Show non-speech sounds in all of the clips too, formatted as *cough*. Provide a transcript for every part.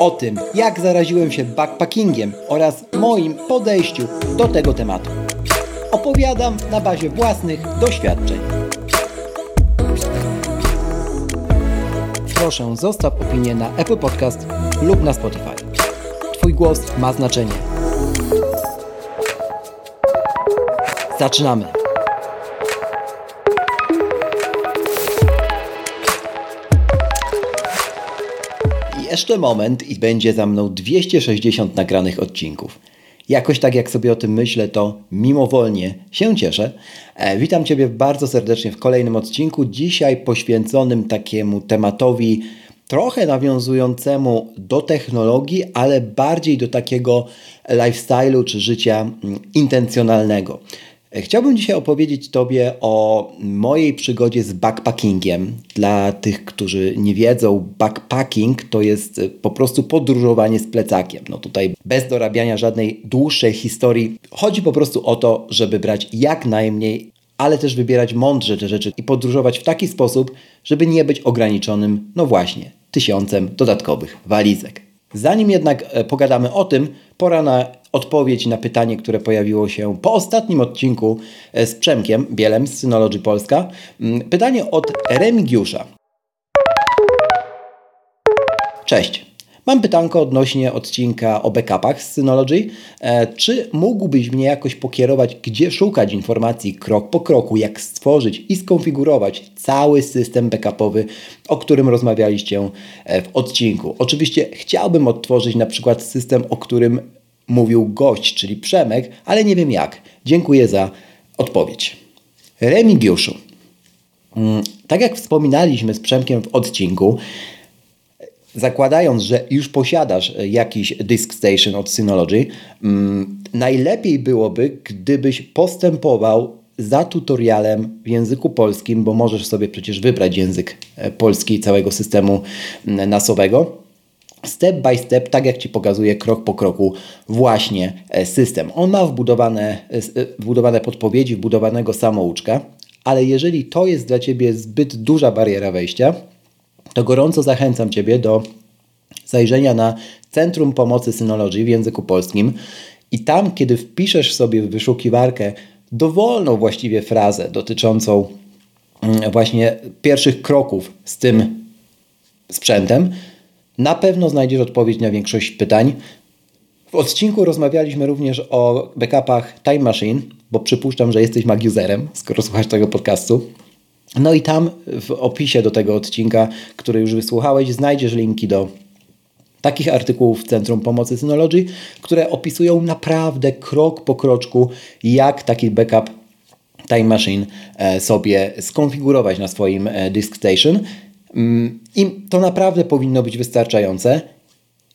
o tym, jak zaraziłem się backpackingiem oraz moim podejściu do tego tematu. Opowiadam na bazie własnych doświadczeń. Proszę, zostaw opinię na Apple Podcast lub na Spotify. Twój głos ma znaczenie. Zaczynamy! Jeszcze moment i będzie za mną 260 nagranych odcinków. Jakoś tak jak sobie o tym myślę, to mimowolnie się cieszę. E, witam Ciebie bardzo serdecznie w kolejnym odcinku, dzisiaj poświęconym takiemu tematowi trochę nawiązującemu do technologii, ale bardziej do takiego lifestyle'u czy życia mm, intencjonalnego. Chciałbym dzisiaj opowiedzieć Tobie o mojej przygodzie z backpackingiem. Dla tych, którzy nie wiedzą, backpacking to jest po prostu podróżowanie z plecakiem. No tutaj bez dorabiania żadnej dłuższej historii. Chodzi po prostu o to, żeby brać jak najmniej, ale też wybierać mądrze te rzeczy i podróżować w taki sposób, żeby nie być ograniczonym, no właśnie, tysiącem dodatkowych walizek. Zanim jednak e, pogadamy o tym, pora na odpowiedź na pytanie, które pojawiło się po ostatnim odcinku e, z Przemkiem Bielem z Synology Polska. Mm, pytanie od Remigiusza. Cześć. Mam pytanko odnośnie odcinka o backupach z Synology. E, czy mógłbyś mnie jakoś pokierować, gdzie szukać informacji krok po kroku, jak stworzyć i skonfigurować cały system backupowy, o którym rozmawialiście e, w odcinku? Oczywiście chciałbym odtworzyć na przykład system, o którym mówił gość, czyli Przemek, ale nie wiem jak. Dziękuję za odpowiedź. Remigiuszu, mm, tak jak wspominaliśmy z Przemkiem w odcinku, zakładając, że już posiadasz jakiś Disk Station od Synology, mm, najlepiej byłoby, gdybyś postępował za tutorialem w języku polskim, bo możesz sobie przecież wybrać język e, polski całego systemu mm, nasowego. Step by step, tak jak Ci pokazuje krok po kroku właśnie e, system. On ma wbudowane, e, wbudowane podpowiedzi, wbudowanego samouczka, ale jeżeli to jest dla Ciebie zbyt duża bariera wejścia, to gorąco zachęcam Ciebie do zajrzenia na Centrum Pomocy Synologii w języku polskim i tam, kiedy wpiszesz sobie w wyszukiwarkę dowolną właściwie frazę dotyczącą mm, właśnie pierwszych kroków z tym sprzętem, na pewno znajdziesz odpowiedź na większość pytań. W odcinku rozmawialiśmy również o backupach Time Machine, bo przypuszczam, że jesteś mag-userem, skoro słuchasz tego podcastu. No i tam w opisie do tego odcinka, który już wysłuchałeś, znajdziesz linki do takich artykułów w Centrum Pomocy Synology, które opisują naprawdę krok po kroczku, jak taki backup Time Machine e, sobie skonfigurować na swoim e, Disk Station. Mm, I to naprawdę powinno być wystarczające.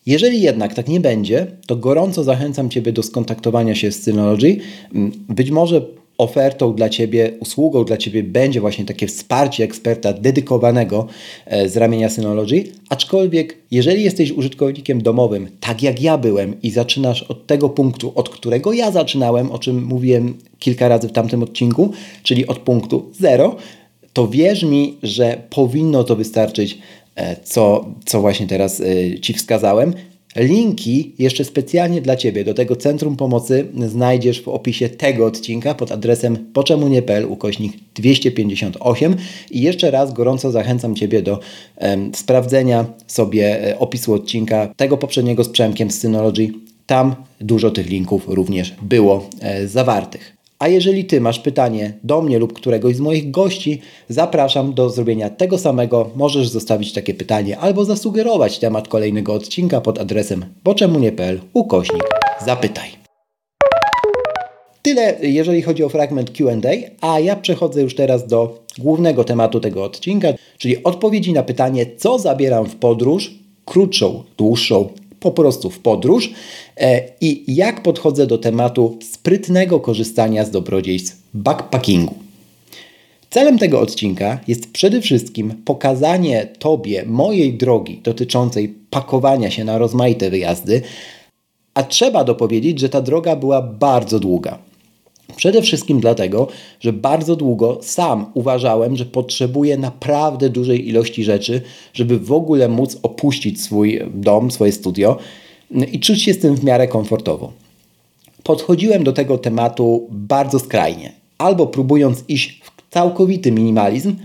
Jeżeli jednak tak nie będzie, to gorąco zachęcam Ciebie do skontaktowania się z Synology. Mm, być może ofertą dla Ciebie, usługą dla Ciebie będzie właśnie takie wsparcie eksperta dedykowanego e, z ramienia Synology, aczkolwiek jeżeli jesteś użytkownikiem domowym, tak jak ja byłem i zaczynasz od tego punktu, od którego ja zaczynałem, o czym mówiłem kilka razy w tamtym odcinku, czyli od punktu zero, to wierz mi, że powinno to wystarczyć, e, co, co właśnie teraz e, Ci wskazałem. Linki jeszcze specjalnie dla Ciebie do tego Centrum Pomocy znajdziesz w opisie tego odcinka pod adresem poczemunie.pl ukośnik 258 i jeszcze raz gorąco zachęcam Ciebie do sprawdzenia sobie e, opisu odcinka tego poprzedniego z Przemkiem z Synology. Tam dużo tych linków również było e, zawartych. A jeżeli Ty masz pytanie do mnie lub któregoś z moich gości, zapraszam do zrobienia tego samego. Możesz zostawić takie pytanie albo zasugerować temat kolejnego odcinka pod adresem boczemunie.pl ukośnik zapytaj. Tyle, jeżeli chodzi o fragment QA, a ja przechodzę już teraz do głównego tematu tego odcinka, czyli odpowiedzi na pytanie, co zabieram w podróż, krótszą, dłuższą, po prostu w podróż e, i jak podchodzę do tematu sprytnego korzystania z dobrodziejstw backpackingu. Celem tego odcinka jest przede wszystkim pokazanie Tobie mojej drogi dotyczącej pakowania się na rozmaite wyjazdy, a trzeba dopowiedzieć, że ta droga była bardzo długa. Przede wszystkim dlatego, że bardzo długo sam uważałem, że potrzebuję naprawdę dużej ilości rzeczy, żeby w ogóle móc opuścić swój dom, swoje studio i czuć się z tym w miarę komfortowo. Podchodziłem do tego tematu bardzo skrajnie, albo próbując iść w całkowity minimalizm,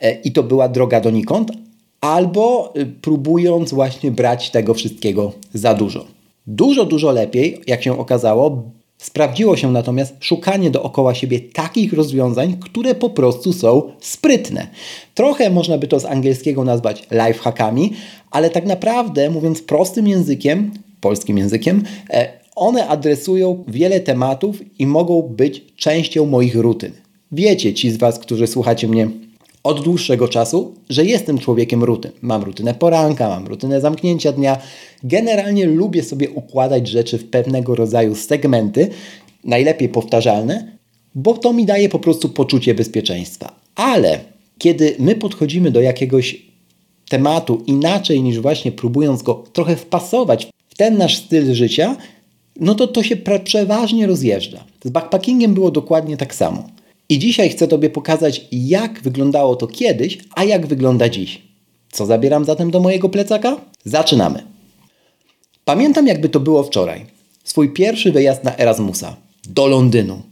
e, i to była droga donikąd, albo y, próbując właśnie brać tego wszystkiego za dużo. Dużo, dużo lepiej, jak się okazało, Sprawdziło się natomiast szukanie dookoła siebie takich rozwiązań, które po prostu są sprytne. Trochę można by to z angielskiego nazwać lifehackami, ale tak naprawdę, mówiąc prostym językiem, polskim językiem, e, one adresują wiele tematów i mogą być częścią moich rutyn. Wiecie, ci z Was, którzy słuchacie mnie od dłuższego czasu, że jestem człowiekiem rutyn. Mam rutynę poranka, mam rutynę zamknięcia dnia. Generalnie lubię sobie układać rzeczy w pewnego rodzaju segmenty, najlepiej powtarzalne, bo to mi daje po prostu poczucie bezpieczeństwa. Ale kiedy my podchodzimy do jakiegoś tematu inaczej niż właśnie próbując go trochę wpasować w ten nasz styl życia, no to to się przeważnie rozjeżdża. Z backpackingiem było dokładnie tak samo. I dzisiaj chcę Tobie pokazać, jak wyglądało to kiedyś, a jak wygląda dziś. Co zabieram zatem do mojego plecaka? Zaczynamy. Pamiętam, jakby to było wczoraj. Swój pierwszy wyjazd na Erasmusa do Londynu.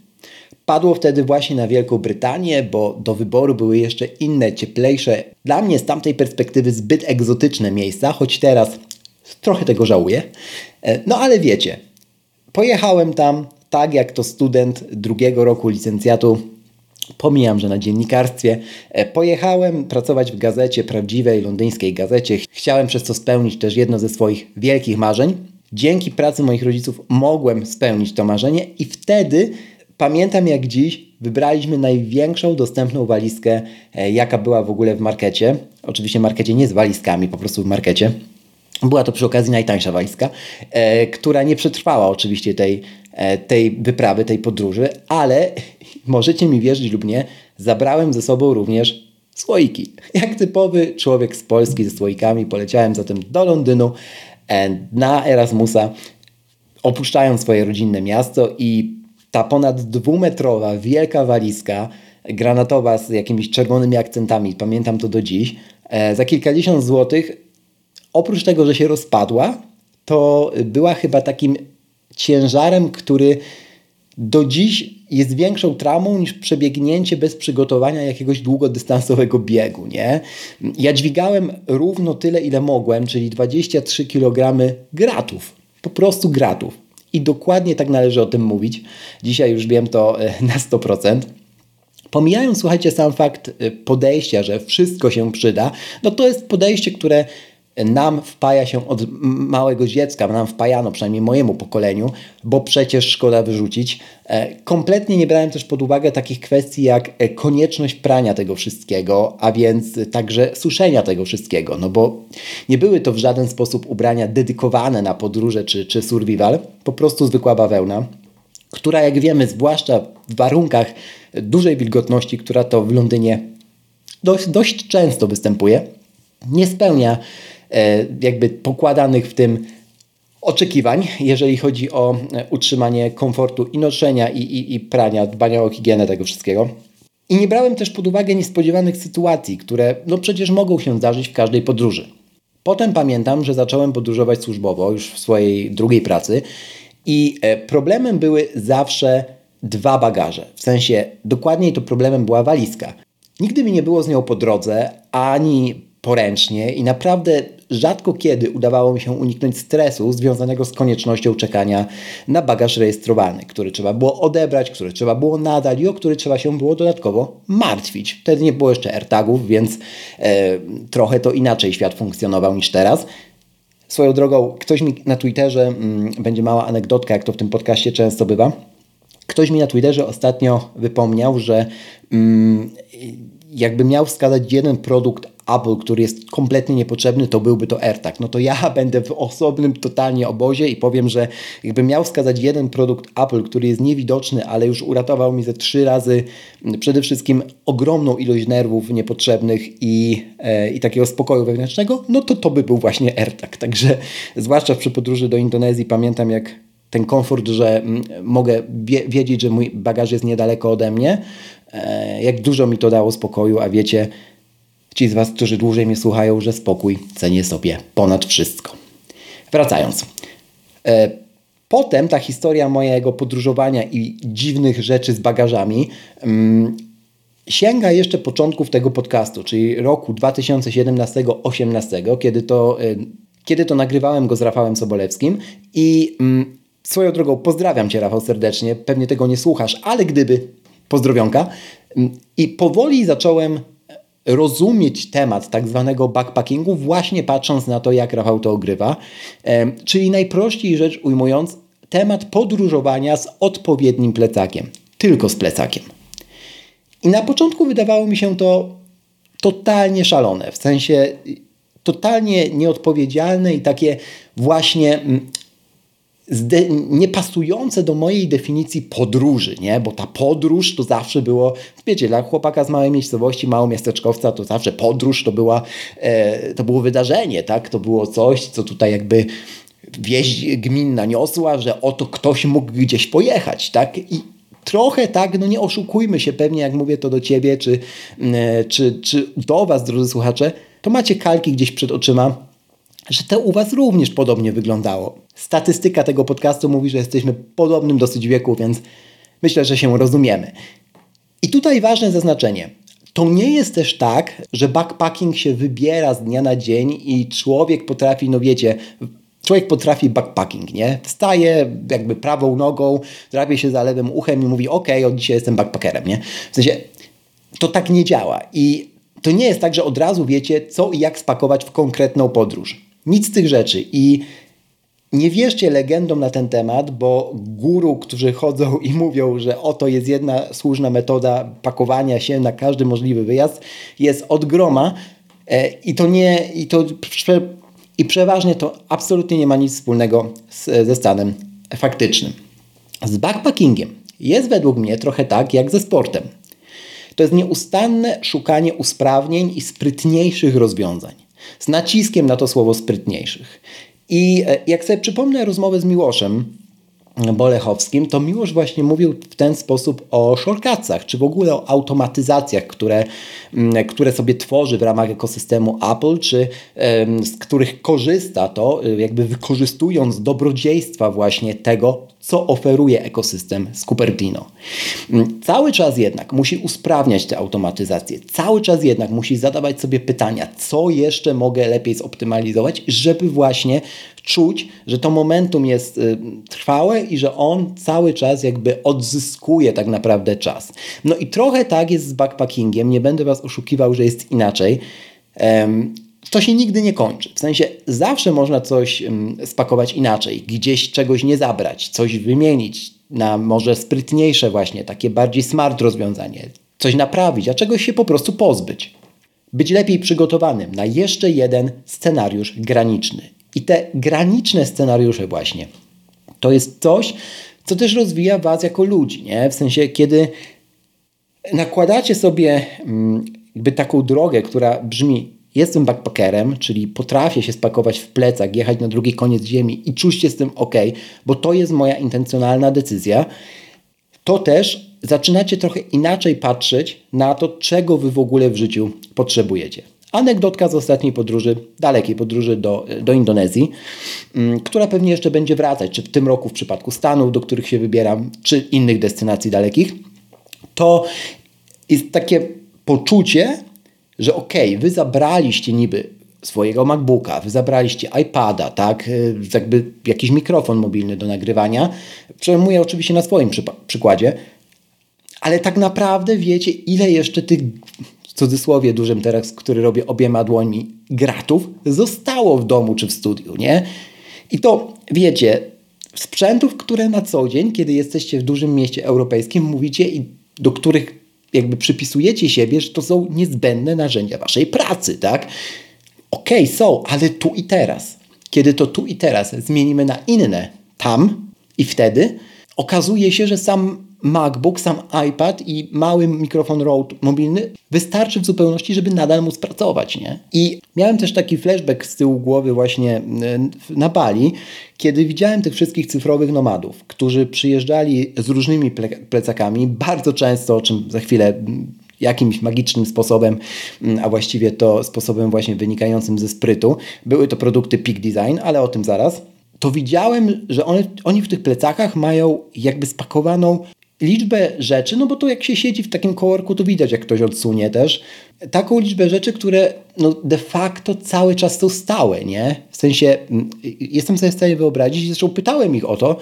Padło wtedy właśnie na Wielką Brytanię, bo do wyboru były jeszcze inne, cieplejsze, dla mnie z tamtej perspektywy zbyt egzotyczne miejsca, choć teraz trochę tego żałuję. E, no ale wiecie, pojechałem tam tak jak to student drugiego roku licencjatu Pomijam, że na dziennikarstwie e, pojechałem pracować w gazecie, prawdziwej londyńskiej gazecie. Chciałem przez to spełnić też jedno ze swoich wielkich marzeń. Dzięki pracy moich rodziców mogłem spełnić to marzenie i wtedy pamiętam jak dziś wybraliśmy największą dostępną walizkę, e, jaka była w ogóle w markecie. Oczywiście markecie nie z walizkami, po prostu w markecie. Była to przy okazji najtańsza walizka, e, która nie przetrwała oczywiście tej, tej wyprawy, tej podróży, ale możecie mi wierzyć lub nie, zabrałem ze sobą również słoiki. *laughs* Jak typowy człowiek z Polski ze słoikami poleciałem zatem do Londynu na Erasmusa, opuszczając swoje rodzinne miasto i ta ponad dwumetrowa wielka walizka granatowa z jakimiś czerwonymi akcentami, pamiętam to do dziś, e, za kilkadziesiąt złotych oprócz tego, że się rozpadła, to była chyba takim ciężarem, który do dziś jest większą traumą niż przebiegnięcie bez przygotowania jakiegoś długodystansowego biegu, nie? Ja dźwigałem równo tyle, ile mogłem, czyli 23 kg gratów. Po prostu gratów. I dokładnie tak należy o tym mówić. Dzisiaj już wiem to e, na 100%. Pomijając, słuchajcie, sam fakt e, podejścia, że wszystko się przyda, no to jest podejście, które nam wpaja się od małego dziecka, nam wpajano, przynajmniej mojemu pokoleniu, bo przecież szkoda wyrzucić. E, kompletnie nie brałem też pod uwagę takich kwestii jak e, konieczność prania tego wszystkiego, a więc także suszenia tego wszystkiego, no bo nie były to w żaden sposób ubrania dedykowane na podróże czy, czy survival, po prostu zwykła bawełna, która jak wiemy, zwłaszcza w warunkach dużej wilgotności, która to w Londynie dość, dość często występuje, nie spełnia jakby pokładanych w tym oczekiwań, jeżeli chodzi o e, utrzymanie komfortu i noszenia, i, i, i prania, dbania o higienę tego wszystkiego. I nie brałem też pod uwagę niespodziewanych sytuacji, które no przecież mogą się zdarzyć w każdej podróży. Potem pamiętam, że zacząłem podróżować służbowo już w swojej drugiej pracy i e, problemem były zawsze dwa bagaże. W sensie dokładniej to problemem była walizka. Nigdy mi nie było z nią po drodze, ani poręcznie i naprawdę rzadko kiedy udawało mi się uniknąć stresu związanego z koniecznością czekania na bagaż rejestrowany, który trzeba było odebrać, który trzeba było nadać i o który trzeba się było dodatkowo martwić. Wtedy nie było jeszcze AirTagów, więc e, trochę to inaczej świat funkcjonował niż teraz. Swoją drogą, ktoś mi na Twitterze, mm, będzie mała anegdotka, jak to w tym podcaście często bywa, ktoś mi na Twitterze ostatnio wypomniał, że mm, jakby miał wskazać jeden produkt Apple, który jest kompletnie niepotrzebny, to byłby to AirTag. No to ja *laughs* będę w osobnym totalnie obozie i powiem, że jakbym miał wskazać jeden produkt Apple, który jest niewidoczny, ale już uratował mi ze trzy razy przede wszystkim ogromną ilość nerwów niepotrzebnych i, e, i takiego spokoju wewnętrznego, no to to by był właśnie AirTag. Także zwłaszcza przy podróży do Indonezji pamiętam jak ten komfort, że mm, mogę wiedzieć, że mój bagaż jest niedaleko ode mnie, e, jak dużo mi to dało spokoju, a wiecie, ci z Was, którzy dłużej mnie słuchają, że spokój cenię sobie ponad wszystko. Wracając. E, potem ta historia mojego podróżowania i dziwnych rzeczy z bagażami mm, sięga jeszcze początków tego podcastu, czyli roku 2017-18, kiedy to, e, kiedy to nagrywałem go z Rafałem Sobolewskim i mm, Swoją drogą pozdrawiam Cię, Rafał, serdecznie. Pewnie tego nie słuchasz, ale gdyby, pozdrowionka. I powoli zacząłem rozumieć temat tak zwanego backpackingu, właśnie patrząc na to, jak Rafał to ogrywa. Czyli najprościej rzecz ujmując, temat podróżowania z odpowiednim plecakiem. Tylko z plecakiem. I na początku wydawało mi się to totalnie szalone, w sensie totalnie nieodpowiedzialne i takie właśnie niepasujące do mojej definicji podróży, nie? bo ta podróż to zawsze było, wiecie, dla chłopaka z małej miejscowości, małomiasteczkowca, to zawsze podróż to, była, e, to było wydarzenie, tak? to było coś, co tutaj jakby wieść gminna niosła, że oto ktoś mógł gdzieś pojechać, tak? I trochę tak, no nie oszukujmy się pewnie, jak mówię to do ciebie, czy, e, czy, czy do was, drodzy słuchacze, to macie kalki gdzieś przed oczyma, że to u Was również podobnie wyglądało. Statystyka tego podcastu mówi, że jesteśmy podobnym dosyć wieku, więc myślę, że się rozumiemy. I tutaj ważne zaznaczenie. To nie jest też tak, że backpacking się wybiera z dnia na dzień i człowiek potrafi, no wiecie, człowiek potrafi backpacking, nie? Wstaje jakby prawą nogą, drapie się za lewym uchem i mówi, ok, od dzisiaj jestem backpackerem, nie? W sensie, to tak nie działa i to nie jest tak, że od razu wiecie, co i jak spakować w konkretną podróż. Nic z tych rzeczy. I nie wierzcie legendom na ten temat, bo guru, którzy chodzą *laughs* i mówią, że oto jest jedna słuszna metoda pakowania się na każdy możliwy wyjazd, jest od groma e, i to nie, i to i przeważnie to absolutnie nie ma nic wspólnego z, ze stanem faktycznym. Z backpackingiem jest według mnie trochę tak jak ze sportem. To jest nieustanne szukanie usprawnień i sprytniejszych rozwiązań z naciskiem na to słowo sprytniejszych. I e, jak sobie przypomnę rozmowę z Miłoszem, Bolechowskim, to Miłosz właśnie mówił w ten sposób o shortcutsach, czy w ogóle o automatyzacjach, które, mm, które sobie tworzy w ramach ekosystemu Apple, czy z których korzysta to, y, jakby wykorzystując dobrodziejstwa właśnie tego, co oferuje ekosystem z Cupertino. Mm, cały czas jednak musi usprawniać te automatyzacje, cały czas jednak musi zadawać sobie pytania, co jeszcze mogę lepiej zoptymalizować, żeby właśnie czuć, że to momentum jest y, trwałe i że on cały czas jakby odzyskuje tak naprawdę czas. No i trochę tak jest z backpackingiem, nie będę Was oszukiwał, że jest inaczej. To się nigdy nie kończy. W sensie zawsze można coś spakować inaczej, gdzieś czegoś nie zabrać, coś wymienić na może sprytniejsze właśnie, takie bardziej smart rozwiązanie, coś naprawić, a czegoś się po prostu pozbyć. Być lepiej przygotowanym na jeszcze jeden scenariusz graniczny. I te graniczne scenariusze właśnie, to jest coś, co też rozwija Was jako ludzi, nie? W sensie, kiedy nakładacie sobie mm, jakby taką drogę, która brzmi jestem backpackerem, czyli potrafię się spakować w plecak, jechać na drugi koniec ziemi i czuć się z tym ok, bo to jest moja intencjonalna decyzja, to też zaczynacie trochę inaczej patrzeć na to, czego wy w ogóle w życiu potrzebujecie. Anegdotka z ostatniej podróży, dalekiej podróży do, do Indonezji, mm, która pewnie jeszcze będzie wracać, czy w tym roku w przypadku Stanów, do których się wybieram, czy innych destynacji dalekich, to jest takie poczucie, że okej, okay, wy zabraliście niby swojego MacBooka, wy zabraliście iPada, tak, y, jakby jakiś mikrofon mobilny do nagrywania. Przejmuję oczywiście na swoim przykładzie, ale tak naprawdę wiecie, ile jeszcze tych cudzysłowie dużym teraz, który robię obiema dłońmi, gratów, zostało w domu czy w studiu, nie? I to, wiecie, sprzętów, które na co dzień, kiedy jesteście w dużym mieście europejskim, mówicie i do których jakby przypisujecie siebie, że to są niezbędne narzędzia waszej pracy, tak? Okej, okay, są, ale tu i teraz. Kiedy to tu i teraz zmienimy na inne tam i wtedy okazuje się, że sam MacBook, sam iPad i mały mikrofon Rode mobilny wystarczy w zupełności, żeby nadal móc pracować, nie? I miałem też taki flashback z tyłu głowy właśnie e, na Bali, kiedy widziałem tych wszystkich cyfrowych nomadów, którzy przyjeżdżali z różnymi plecakami, bardzo często, o czym za chwilę jakimś magicznym sposobem, a właściwie to sposobem właśnie wynikającym ze sprytu. Były to produkty Peak Design, ale o tym zaraz. To widziałem, że one, oni w tych plecakach mają jakby spakowaną liczbę rzeczy, no bo to jak się siedzi w takim kołorku, to widać, jak ktoś odsunie też, taką liczbę rzeczy, które no de facto cały czas są stałe, nie? W sensie, mm, jestem sobie w stanie wyobrazić, zresztą pytałem ich o to,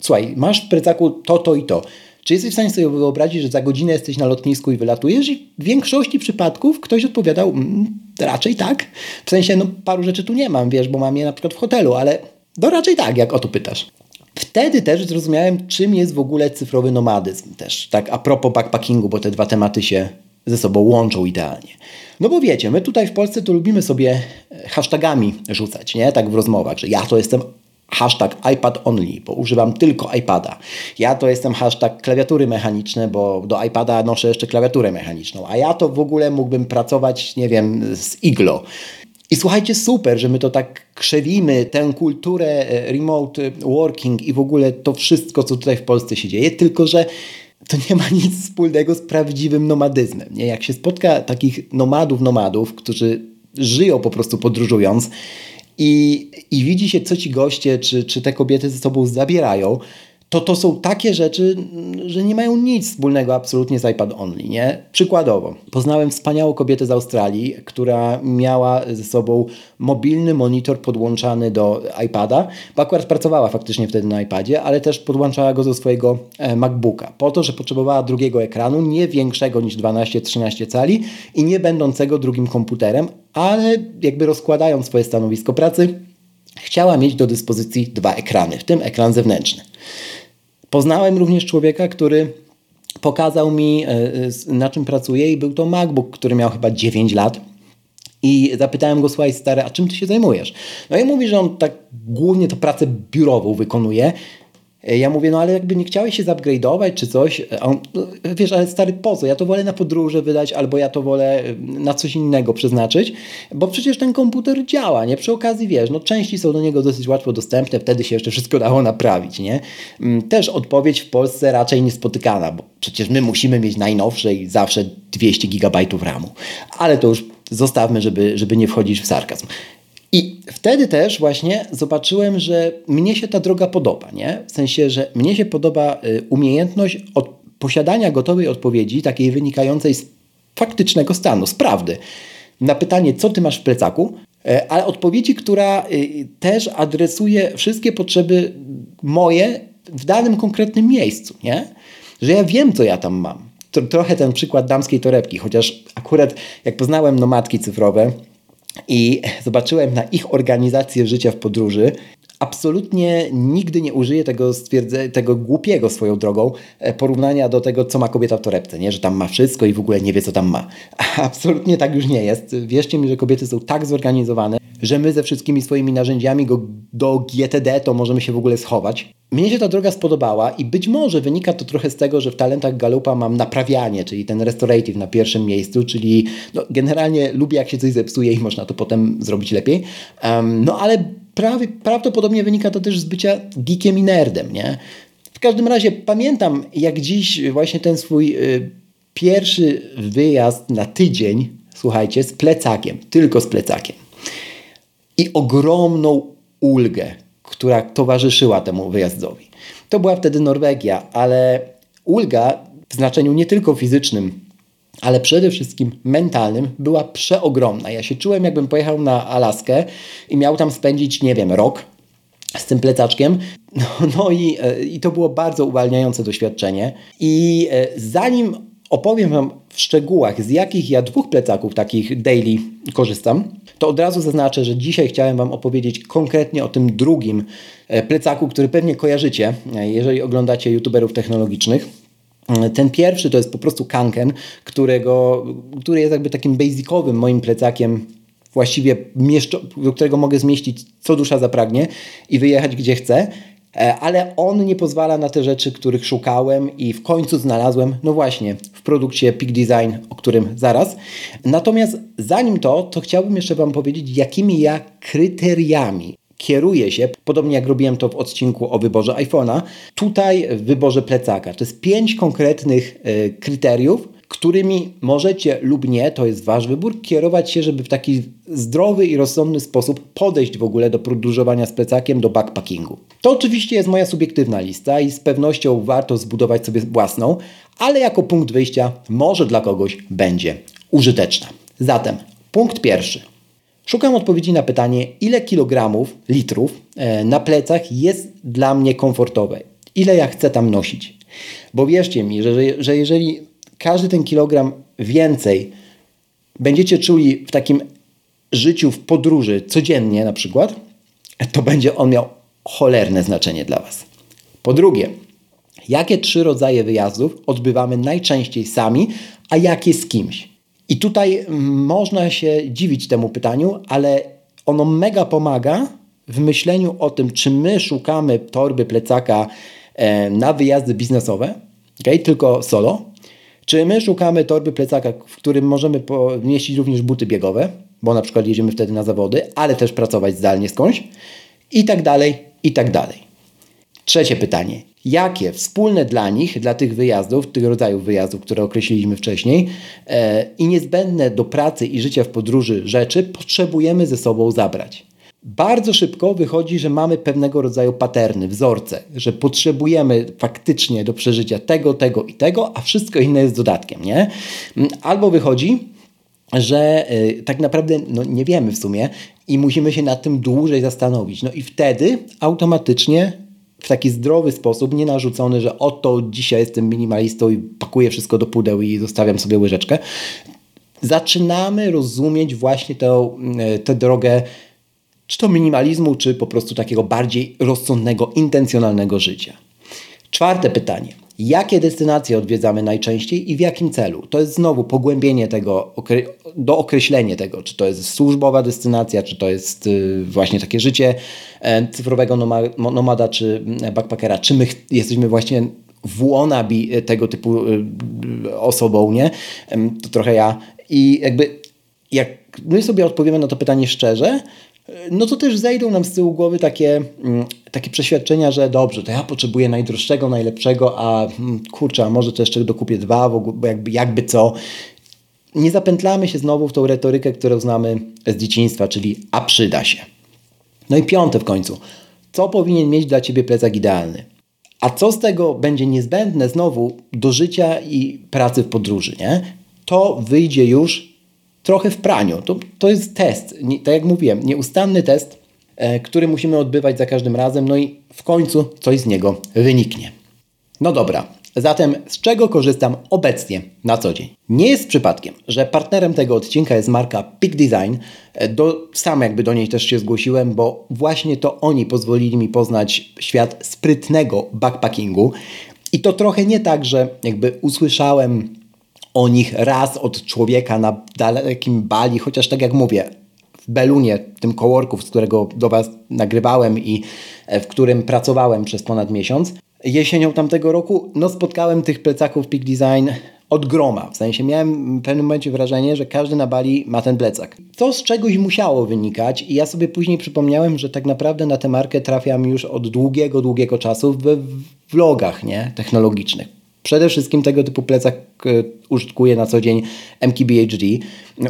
słuchaj, masz w plecaku to, to i to. Czy jesteś w stanie sobie wyobrazić, że za godzinę jesteś na lotnisku i wylatujesz? I w większości przypadków ktoś odpowiadał, mm, raczej tak. W sensie, no paru rzeczy tu nie mam, wiesz, bo mam je na przykład w hotelu, ale no raczej tak, jak o to pytasz. Wtedy też zrozumiałem, czym jest w ogóle cyfrowy nomadyzm też, tak a propos backpackingu, bo te dwa tematy się ze sobą łączą idealnie. No bo wiecie, my tutaj w Polsce to lubimy sobie e, hashtagami rzucać, nie? Tak w rozmowach, że ja to jestem hashtag iPad only, bo używam tylko iPada. Ja to jestem hashtag klawiatury mechaniczne, bo do iPada noszę jeszcze klawiaturę mechaniczną, a ja to w ogóle mógłbym pracować, nie wiem, z Iglo. I słuchajcie, super, że my to tak krzewimy, tę kulturę e, remote working i w ogóle to wszystko, co tutaj w Polsce się dzieje, tylko że to nie ma nic wspólnego z prawdziwym nomadyzmem. Nie? Jak się spotka takich nomadów, nomadów, którzy żyją po prostu podróżując i, i widzi się, co ci goście czy, czy te kobiety ze sobą zabierają, to to są takie rzeczy, że nie mają nic wspólnego absolutnie z iPad Only, nie? Przykładowo, poznałem wspaniałą kobietę z Australii, która miała ze sobą mobilny monitor podłączany do iPada, bo akurat pracowała faktycznie wtedy na iPadzie, ale też podłączała go do swojego e, MacBooka, po to, że potrzebowała drugiego ekranu, nie większego niż 12-13 cali i nie będącego drugim komputerem, ale jakby rozkładając swoje stanowisko pracy, chciała mieć do dyspozycji dwa ekrany, w tym ekran zewnętrzny. Poznałem również człowieka, który pokazał mi, e, e, na czym pracuje, i był to MacBook, który miał chyba 9 lat. I zapytałem go, słuchaj stary, a czym ty się zajmujesz? No i mówi, że on tak głównie to pracę biurową wykonuje ja mówię, no ale jakby nie chciałeś się zupgrade'ować czy coś, e, on, no, wiesz, ale stary, po co? Ja to wolę na podróże wydać, albo ja to wolę e, na coś innego przeznaczyć, bo przecież ten komputer działa, nie? Przy okazji, wiesz, no części są do niego dosyć łatwo dostępne, wtedy się jeszcze wszystko dało naprawić, nie? Mm, też odpowiedź w Polsce raczej niespotykana, bo przecież my musimy mieć najnowsze i zawsze 200 GB RAMu. Ale to już zostawmy, żeby, żeby nie wchodzić w sarkazm. I wtedy też właśnie zobaczyłem, że mnie się ta droga podoba, nie? W sensie, że mnie się podoba y, umiejętność posiadania gotowej odpowiedzi, takiej wynikającej z faktycznego stanu, z prawdy. Na pytanie, co ty masz w plecaku, e, ale odpowiedzi, która y, też adresuje wszystkie potrzeby moje w danym konkretnym miejscu, nie? Że ja wiem, co ja tam mam. Trochę ten przykład damskiej torebki, chociaż akurat jak poznałem nomadki cyfrowe, i zobaczyłem na ich organizację życia w podróży, absolutnie nigdy nie użyję tego, tego głupiego swoją drogą e, porównania do tego, co ma kobieta w torebce, nie? że tam ma wszystko i w ogóle nie wie, co tam ma. *laughs* Absolutnie tak już nie jest. Wierzcie mi, że kobiety są tak zorganizowane, że my ze wszystkimi swoimi narzędziami go, do GTD to możemy się w ogóle schować. Mnie się ta droga spodobała i być może wynika to trochę z tego, że w talentach Galupa mam naprawianie, czyli ten restorative na pierwszym miejscu, czyli no, generalnie lubię jak się coś zepsuje i można to potem zrobić lepiej. Um, no ale prawie, prawdopodobnie wynika to też z bycia geekiem i nerdem, nie? W każdym razie pamiętam jak dziś właśnie ten swój y, pierwszy wyjazd na tydzień, słuchajcie, z plecakiem, tylko z plecakiem. I ogromną ulgę, która towarzyszyła temu wyjazdowi. To była wtedy Norwegia, ale ulga w znaczeniu nie tylko fizycznym, ale przede wszystkim mentalnym była przeogromna. Ja się czułem, jakbym pojechał na Alaskę i miał tam spędzić, nie wiem, rok z tym plecaczkiem. No, no i, e, i to było bardzo uwalniające doświadczenie. I e, zanim opowiem Wam w szczegółach, z jakich ja dwóch plecaków takich daily korzystam, to od razu zaznaczę, że dzisiaj chciałem Wam opowiedzieć konkretnie o tym drugim e, plecaku, który pewnie kojarzycie, jeżeli oglądacie youtuberów technologicznych. Ten pierwszy to jest po prostu kanken, którego, który jest jakby takim basicowym moim plecakiem, właściwie do którego mogę zmieścić co dusza zapragnie i wyjechać gdzie chcę. E, ale on nie pozwala na te rzeczy, których szukałem i w końcu znalazłem, no właśnie, w produkcie Peak Design, o którym zaraz. Natomiast zanim to, to chciałbym jeszcze Wam powiedzieć, jakimi ja kryteriami kieruję się, podobnie jak robiłem to w odcinku o wyborze iPhone'a, tutaj w wyborze plecaka. To jest pięć konkretnych y, kryteriów, którymi możecie lub nie, to jest Wasz wybór, kierować się, żeby w taki zdrowy i rozsądny sposób podejść w ogóle do podróżowania z plecakiem, do backpackingu. To oczywiście jest moja subiektywna lista i z pewnością warto zbudować sobie własną, ale jako punkt wyjścia może dla kogoś będzie użyteczna. Zatem punkt pierwszy. Szukam odpowiedzi na pytanie, ile kilogramów, litrów e, na plecach jest dla mnie komfortowe. Ile ja chcę tam nosić. Bo wierzcie mi, że, że jeżeli każdy ten kilogram więcej będziecie czuli w takim życiu w podróży codziennie na przykład, to będzie on miał cholerne znaczenie dla Was. Po drugie, jakie trzy rodzaje wyjazdów odbywamy najczęściej sami, a jakie z kimś? I tutaj można się dziwić temu pytaniu, ale ono mega pomaga w myśleniu o tym, czy my szukamy torby, plecaka e, na wyjazdy biznesowe, okay, tylko solo, czy my szukamy torby plecaka, w którym możemy pomieścić również buty biegowe, bo na przykład jedziemy wtedy na zawody, ale też pracować zdalnie skądś i tak dalej, i tak dalej. Trzecie pytanie. Jakie wspólne dla nich, dla tych wyjazdów, tych rodzajów wyjazdów, które określiliśmy wcześniej e, i niezbędne do pracy i życia w podróży rzeczy potrzebujemy ze sobą zabrać? bardzo szybko wychodzi, że mamy pewnego rodzaju paterny, wzorce, że potrzebujemy faktycznie do przeżycia tego, tego i tego, a wszystko inne jest dodatkiem, nie? Albo wychodzi, że y, tak naprawdę no, nie wiemy w sumie i musimy się nad tym dłużej zastanowić. No i wtedy automatycznie w taki zdrowy sposób, nie narzucony, że oto dzisiaj jestem minimalistą i pakuję wszystko do pudeł i zostawiam sobie łyżeczkę, zaczynamy rozumieć właśnie tę, y, tę drogę czy to minimalizmu, czy po prostu takiego bardziej rozsądnego, intencjonalnego życia. Czwarte pytanie. Jakie destynacje odwiedzamy najczęściej i w jakim celu? To jest znowu pogłębienie tego, do określenia tego, czy to jest służbowa destynacja, czy to jest y, właśnie takie życie e, cyfrowego nomada, czy mm, backpackera, czy my jesteśmy właśnie w wannabe tego typu y, y, osobą, nie? To trochę ja. I jakby jak my sobie odpowiemy na to pytanie szczerze, no to też zejdą nam z tyłu głowy takie, mm, takie przeświadczenia, że dobrze, to ja potrzebuję najdroższego, najlepszego, a mm, kurczę, a może to jeszcze dokupię dwa, bo jakby, jakby co. Nie zapętlamy się znowu w tą retorykę, którą znamy z dzieciństwa, czyli a przyda się. No i piąte w końcu. Co powinien mieć dla Ciebie plecak idealny? A co z tego będzie niezbędne znowu do życia i pracy w podróży, nie? To wyjdzie już trochę w praniu. To, to jest test, nie, tak jak mówiłem, nieustanny test, e, który musimy odbywać za każdym razem, no i w końcu coś z niego wyniknie. No dobra, zatem z czego korzystam obecnie na co dzień? Nie jest przypadkiem, że partnerem tego odcinka jest marka Peak Design. E, do, sam jakby do niej też się zgłosiłem, bo właśnie to oni pozwolili mi poznać świat sprytnego backpackingu. I to trochę nie tak, że jakby usłyszałem o nich raz od człowieka na dalekim Bali, chociaż tak jak mówię, w Belunie, tym coworku, z którego do Was nagrywałem i e, w którym pracowałem przez ponad miesiąc, jesienią tamtego roku, no spotkałem tych plecaków Peak Design od groma. W sensie miałem w pewnym momencie wrażenie, że każdy na Bali ma ten plecak. To z czegoś musiało wynikać i ja sobie później przypomniałem, że tak naprawdę na tę markę trafiam już od długiego, długiego czasu w vlogach nie? technologicznych Przede wszystkim tego typu plecak e, użytkuje na co dzień MKBHD.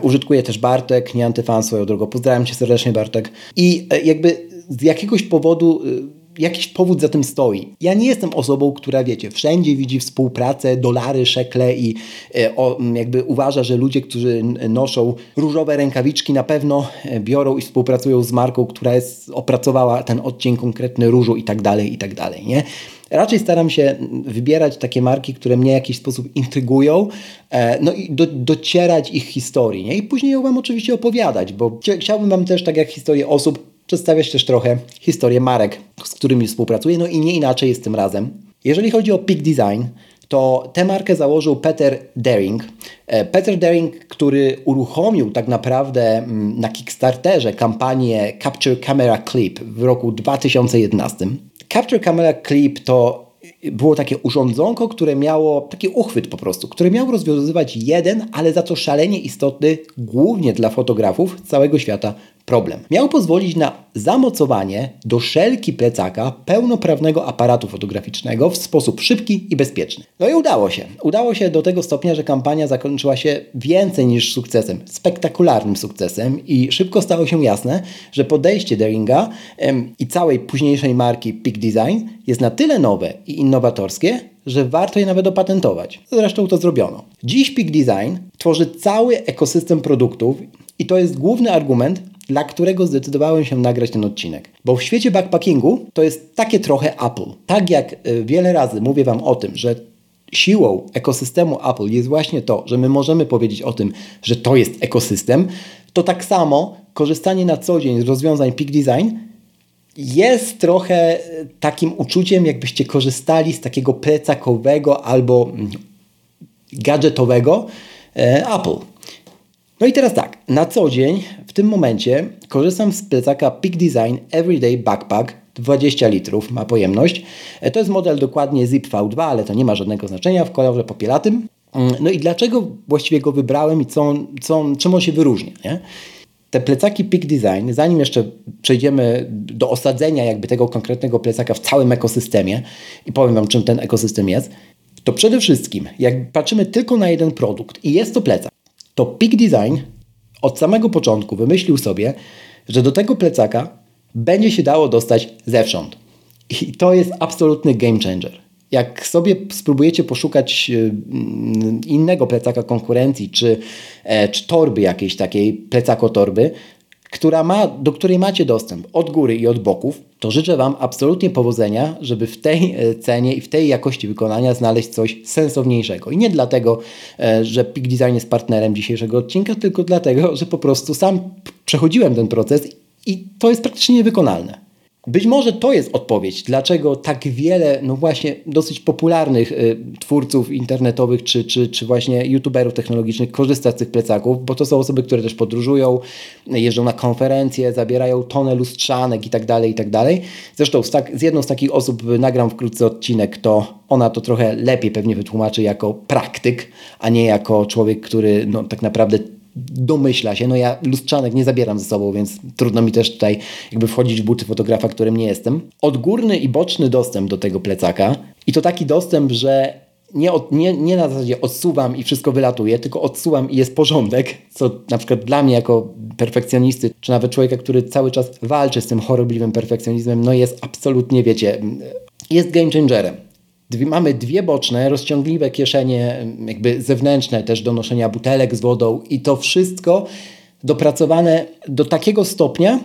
Użytkuje też Bartek, nie antyfan swoją drogą. Pozdrawiam Cię serdecznie Bartek. I e, jakby z jakiegoś powodu e, jakiś powód za tym stoi. Ja nie jestem osobą, która wiecie, wszędzie widzi współpracę, dolary, szekle i o, jakby uważa, że ludzie, którzy noszą różowe rękawiczki na pewno biorą i współpracują z marką, która jest, opracowała ten odcień konkretny różu i tak dalej, i tak dalej, nie? Raczej staram się wybierać takie marki, które mnie w jakiś sposób intrygują, e, no i do, docierać ich historii, nie? I później ją Wam oczywiście opowiadać, bo chciałbym Wam też, tak jak historię osób, przedstawiać też trochę historię marek, z którymi współpracuję, no i nie inaczej jest tym razem. Jeżeli chodzi o Peak Design, to tę markę założył Peter Daring. E, Peter Daring, który uruchomił tak naprawdę mm, na Kickstarterze kampanię Capture Camera Clip w roku 2011. Capture Camera Clip to było takie urządzonko, które miało taki uchwyt po prostu, który miał rozwiązywać jeden, ale za to szalenie istotny, głównie dla fotografów całego świata problem. Miał pozwolić na zamocowanie do szelki plecaka pełnoprawnego aparatu fotograficznego w sposób szybki i bezpieczny. No i udało się. Udało się do tego stopnia, że kampania zakończyła się więcej niż sukcesem, spektakularnym sukcesem i szybko stało się jasne, że podejście Daringa em, i całej późniejszej marki Peak Design jest na tyle nowe i innowatorskie, że warto je nawet opatentować. Zresztą to zrobiono. Dziś Peak Design tworzy cały ekosystem produktów i to jest główny argument, dla którego zdecydowałem się nagrać ten odcinek. Bo w świecie backpackingu to jest takie trochę Apple. Tak jak y, wiele razy mówię Wam o tym, że siłą ekosystemu Apple jest właśnie to, że my możemy powiedzieć o tym, że to jest ekosystem, to tak samo korzystanie na co dzień z rozwiązań Peak Design jest trochę y, takim uczuciem, jakbyście korzystali z takiego plecakowego albo mm, gadżetowego e, Apple. No i teraz tak, na co dzień w tym momencie korzystam z plecaka Peak Design Everyday Backpack 20 litrów ma pojemność. E, to jest model dokładnie Zip V2, ale to nie ma żadnego znaczenia w kolorze popielatym. Mm, no i dlaczego właściwie go wybrałem i co co czym on się wyróżnia? Nie? Te plecaki Peak Design, zanim jeszcze przejdziemy do osadzenia jakby tego konkretnego plecaka w całym ekosystemie i powiem Wam, czym ten ekosystem jest, to przede wszystkim, jak patrzymy tylko na jeden produkt i jest to plecak, to Peak Design od samego początku wymyślił sobie, że do tego plecaka będzie się dało dostać zewsząd. I to jest absolutny game changer. Jak sobie spróbujecie poszukać y, innego plecaka konkurencji, czy, e, czy torby jakiejś takiej, plecako torby, która ma, do której macie dostęp od góry i od boków, to życzę Wam absolutnie powodzenia, żeby w tej e, cenie i w tej jakości wykonania znaleźć coś sensowniejszego. I nie dlatego, e, że Peak Design jest partnerem dzisiejszego odcinka, tylko dlatego, że po prostu sam przechodziłem ten proces i to jest praktycznie niewykonalne. Być może to jest odpowiedź, dlaczego tak wiele, no właśnie, dosyć popularnych y, twórców internetowych czy, czy, czy właśnie youtuberów technologicznych korzysta z tych plecaków, bo to są osoby, które też podróżują, jeżdżą na konferencje, zabierają tonę lustrzanek i tak dalej, i tak dalej. Zresztą z, tak, z jedną z takich osób nagram wkrótce odcinek, to ona to trochę lepiej pewnie wytłumaczy jako praktyk, a nie jako człowiek, który no, tak naprawdę domyśla się. No ja lustrzanek nie zabieram ze sobą, więc trudno mi też tutaj jakby wchodzić w buty fotografa, którym nie jestem. Odgórny i boczny dostęp do tego plecaka i to taki dostęp, że nie, od, nie, nie na zasadzie odsuwam i wszystko wylatuje, tylko odsuwam i jest porządek, co na przykład dla mnie jako perfekcjonisty, czy nawet człowieka, który cały czas walczy z tym chorobliwym perfekcjonizmem, no jest absolutnie, wiecie, jest game changerem. Dwie, mamy dwie boczne, rozciągliwe kieszenie, jakby zewnętrzne też do noszenia butelek z wodą i to wszystko dopracowane do takiego stopnia,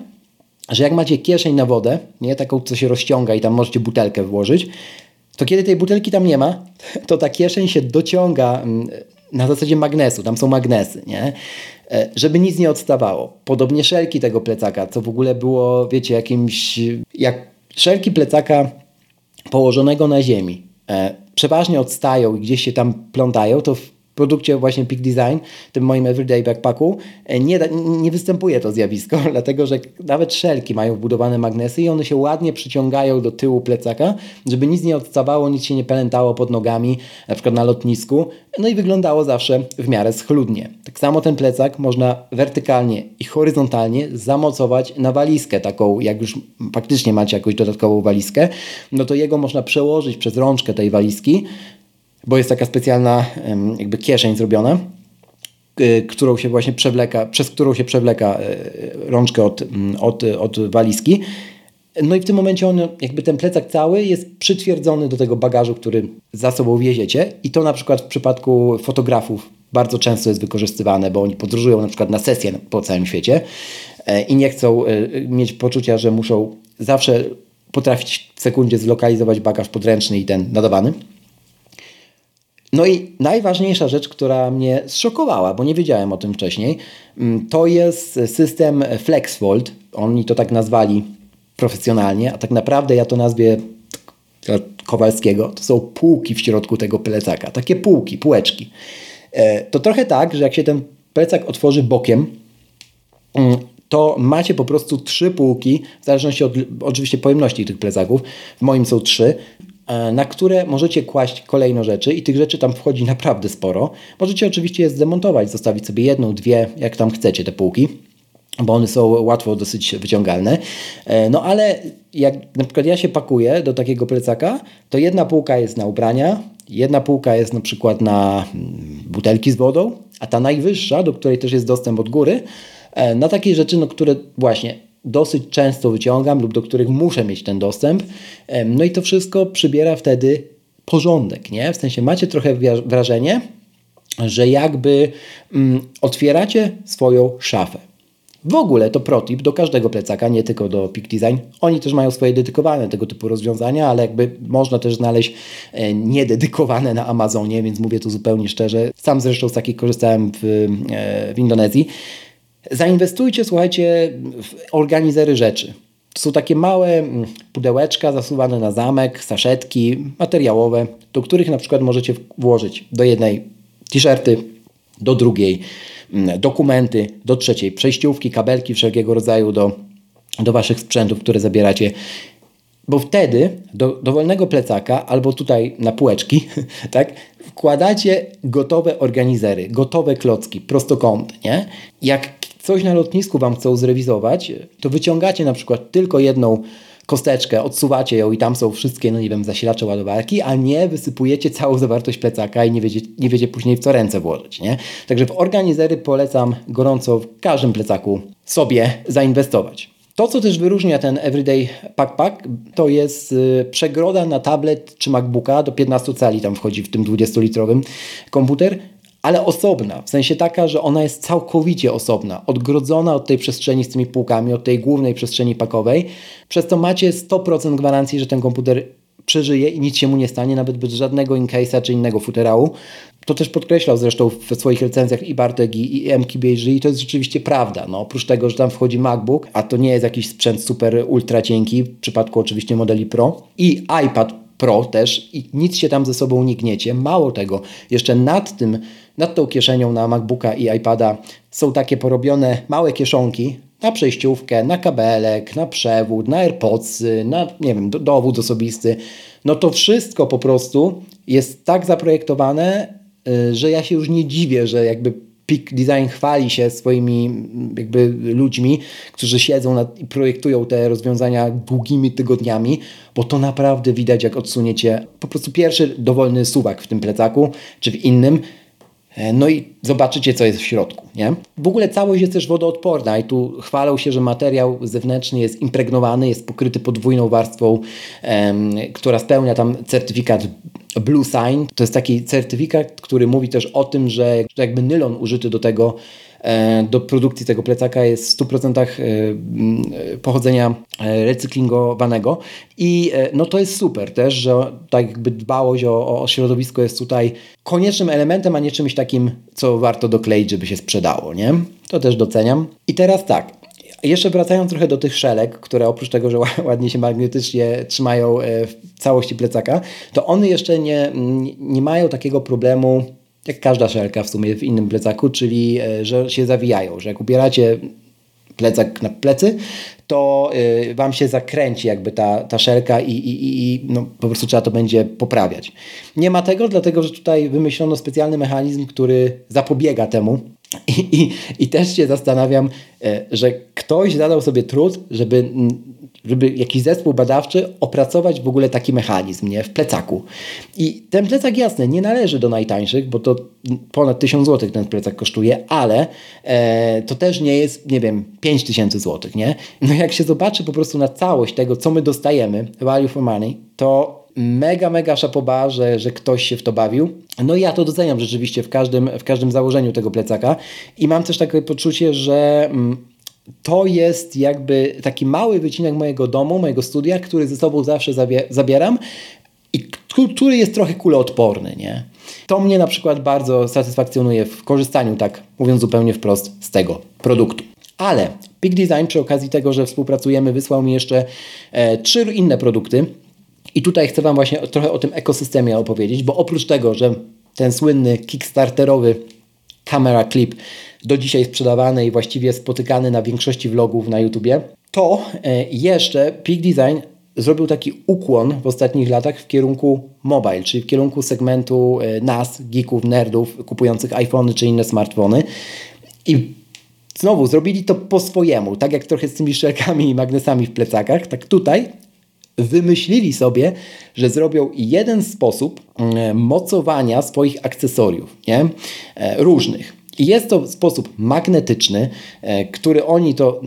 że jak macie kieszeń na wodę, nie taką, co się rozciąga i tam możecie butelkę włożyć, to kiedy tej butelki tam nie ma, to ta kieszeń się dociąga mm, na zasadzie magnesu, tam są magnesy, nie? E, żeby nic nie odstawało. Podobnie szelki tego plecaka, co w ogóle było, wiecie, jakimś, jak szelki plecaka położonego na ziemi, przeważnie odstają i gdzieś się tam plątają, to produkcie właśnie Peak Design, tym moim everyday backpacku, e, nie, nie występuje to zjawisko, *laughs* dlatego że nawet szelki mają wbudowane magnesy i one się ładnie przyciągają do tyłu plecaka, żeby nic nie odstawało, nic się nie pelętało pod nogami, na przykład na lotnisku, no i wyglądało zawsze w miarę schludnie. Tak samo ten plecak można wertykalnie i horyzontalnie zamocować na walizkę, taką jak już faktycznie macie jakąś dodatkową walizkę, no to jego można przełożyć przez rączkę tej walizki, bo jest taka specjalna jakby kieszeń zrobiona, którą się właśnie przewleka, przez którą się przewleka y, rączkę od, od, od walizki. No i w tym momencie on, jakby ten plecak cały jest przytwierdzony do tego bagażu, który za sobą wieziecie i to na przykład w przypadku fotografów bardzo często jest wykorzystywane, bo oni podróżują na przykład na sesję po całym świecie e, i nie chcą e, mieć poczucia, że muszą zawsze potrafić w sekundzie zlokalizować bagaż podręczny i ten nadawany. No i najważniejsza rzecz, która mnie zszokowała, bo nie wiedziałem o tym wcześniej, mm, to jest system FlexVolt. Oni to tak nazwali profesjonalnie, a tak naprawdę ja to nazwie Kowalskiego, to są półki w środku tego plecaka. Takie półki, półeczki. E, to trochę tak, że jak się ten plecak otworzy bokiem, mm, to macie po prostu trzy półki, w zależności od oczywiście pojemności tych plecaków. W moim są trzy, na które możecie kłaść kolejno rzeczy i tych rzeczy tam wchodzi *laughs* naprawdę sporo. Możecie oczywiście je zdemontować, zostawić sobie jedną, dwie, jak tam chcecie te półki bo one są łatwo dosyć wyciągalne. E, no ale jak na przykład ja się pakuję do takiego plecaka, to jedna półka jest na ubrania, jedna półka jest na przykład na mm, butelki z wodą, a ta najwyższa, do której też jest dostęp od góry, e, na takie rzeczy, no, które właśnie dosyć często wyciągam lub do których muszę mieć ten dostęp. No i to wszystko przybiera wtedy porządek, nie? W sensie macie trochę wrażenie, że jakby mm, otwieracie swoją szafę. W ogóle to protip do każdego plecaka, nie tylko do Peak Design. Oni też mają swoje dedykowane tego typu rozwiązania, ale jakby można też znaleźć e, niededykowane na Amazonie, więc mówię tu zupełnie szczerze. Sam zresztą z takich korzystałem w, e, w Indonezji. Zainwestujcie, słuchajcie, w organizery rzeczy. To są takie małe mm, pudełeczka zasuwane na zamek, saszetki materiałowe, do których na przykład możecie włożyć do jednej t-shirty, do drugiej Mm, dokumenty, do trzeciej przejściówki, kabelki wszelkiego rodzaju do, do Waszych sprzętów, które zabieracie. Bo wtedy do dowolnego plecaka albo tutaj na półeczki *laughs* tak, wkładacie gotowe organizery, gotowe klocki, prostokąty. Nie? Jak coś na lotnisku Wam chcą zrewizować, to wyciągacie na przykład tylko jedną kosteczkę, odsuwacie ją i tam są wszystkie, no nie wiem, zasilacze ładowarki, a nie wysypujecie całą zawartość plecaka i nie wiecie, nie wiecie później w co ręce włożyć, nie? Także w organizery polecam gorąco w każdym plecaku sobie zainwestować. To, co też wyróżnia ten Everyday Packpack, to jest y, przegroda na tablet czy MacBooka do 15 cali, tam wchodzi w tym 20-litrowym komputer, ale osobna, w sensie taka, że ona jest całkowicie osobna, odgrodzona od tej przestrzeni z tymi półkami, od tej głównej przestrzeni pakowej, przez to macie 100% gwarancji, że ten komputer przeżyje i nic się mu nie stanie, nawet bez żadnego incase'a czy innego futerału. To też podkreślał zresztą w swoich recenzjach i Bartek i, i MKBG i to jest rzeczywiście prawda. No, oprócz tego, że tam wchodzi MacBook, a to nie jest jakiś sprzęt super ultra cienki, w przypadku oczywiście modeli Pro i iPad Pro też i nic się tam ze sobą nie gniecie. Mało tego, jeszcze nad tym nad tą kieszenią na MacBooka i iPada są takie porobione małe kieszonki na przejściówkę, na kabelek, na przewód, na AirPodsy, na nie wiem, dowód osobisty. No to wszystko po prostu jest tak zaprojektowane, y, że ja się już nie dziwię, że jakby Peak Design chwali się swoimi jakby ludźmi, którzy siedzą nad, i projektują te rozwiązania długimi tygodniami, bo to naprawdę widać, jak odsuniecie po prostu pierwszy dowolny suwak w tym plecaku, czy w innym, no i zobaczycie, co jest w środku. Nie? W ogóle całość jest też wodoodporna i tu chwalą się, że materiał zewnętrzny jest impregnowany, jest pokryty podwójną warstwą, em, która spełnia tam certyfikat Blue Sign. To jest taki certyfikat, który mówi też o tym, że jakby nylon użyty do tego E, do produkcji tego plecaka jest w 100% e, pochodzenia e, recyklingowanego i no to jest super też, że tak jakby dbałość o, o środowisko jest tutaj koniecznym elementem, a nie czymś takim, co warto dokleić, żeby się sprzedało, nie? To też doceniam. I teraz tak, jeszcze wracając trochę do tych szelek, które oprócz tego, że *laughs* ładnie się magnetycznie trzymają w całości plecaka, to one jeszcze nie, nie mają takiego problemu jak każda szelka w sumie w innym plecaku, czyli e, że się zawijają, że jak ubieracie plecak na plecy, to y, Wam się zakręci jakby ta, ta szelka i, i, i no, po prostu trzeba to będzie poprawiać. Nie ma tego, dlatego że tutaj wymyślono specjalny mechanizm, który zapobiega temu. I, i, i też się zastanawiam, y, że ktoś zadał sobie trud, żeby żeby jakiś zespół badawczy opracować w ogóle taki mechanizm nie? w plecaku. I ten plecak jasny nie należy do najtańszych, bo to ponad 1000 zł ten plecak kosztuje, ale e, to też nie jest, nie wiem, 5000 zł. Nie? No jak się zobaczy po prostu na całość tego, co my dostajemy, value for money, to mega, mega szapoba, że, że ktoś się w to bawił. No i ja to doceniam rzeczywiście w każdym, w każdym założeniu tego plecaka i mam też takie poczucie, że mm, to jest jakby taki mały wycinek mojego domu, mojego studia, który ze sobą zawsze zabieram i który jest trochę kuloodporny, nie? To mnie na przykład bardzo satysfakcjonuje w korzystaniu, tak mówiąc zupełnie wprost, z tego produktu. Ale Peak Design przy okazji tego, że współpracujemy, wysłał mi jeszcze e, trzy inne produkty, I tutaj chcę Wam właśnie trochę o tym ekosystemie opowiedzieć, bo oprócz tego, że ten słynny kickstarterowy camera clip do dzisiaj sprzedawany i właściwie spotykany na większości vlogów na YouTubie, to e, jeszcze Peak Design zrobił taki ukłon w ostatnich latach w kierunku mobile, czyli w kierunku segmentu e, nas, geeków, nerdów, kupujących iPhony czy inne smartfony. I znowu zrobili to po swojemu, tak jak trochę z tymi szelkami i magnesami w plecakach, tak tutaj wymyślili sobie, że zrobią jeden sposób e, mocowania swoich akcesoriów, nie? różnych. I jest to sposób magnetyczny, który oni to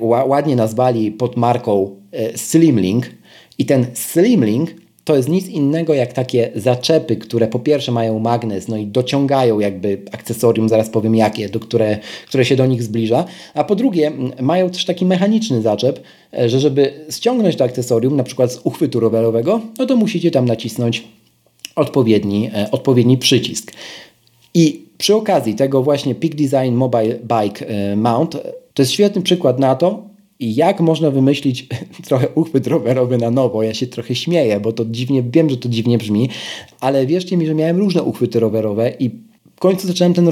ładnie nazwali pod marką e, Slimlink. I ten Slimlink to jest nic innego jak takie zaczepy, które po pierwsze mają magnes, no i dociągają jakby akcesorium, zaraz powiem jakie, do które, które się do nich zbliża, a po drugie mają też taki mechaniczny zaczep, e, że żeby ściągnąć to akcesorium, na przykład z uchwytu rowerowego, no to musicie tam nacisnąć odpowiedni, e, odpowiedni przycisk. I przy okazji tego właśnie Peak Design Mobile Bike Mount to jest świetny przykład na to, jak można wymyślić *laughs* trochę uchwyt rowerowy na nowo. Ja się trochę śmieję, bo to dziwnie, wiem, że to dziwnie brzmi, ale wierzcie mi, że miałem różne uchwyty rowerowe i w końcu zacząłem ten,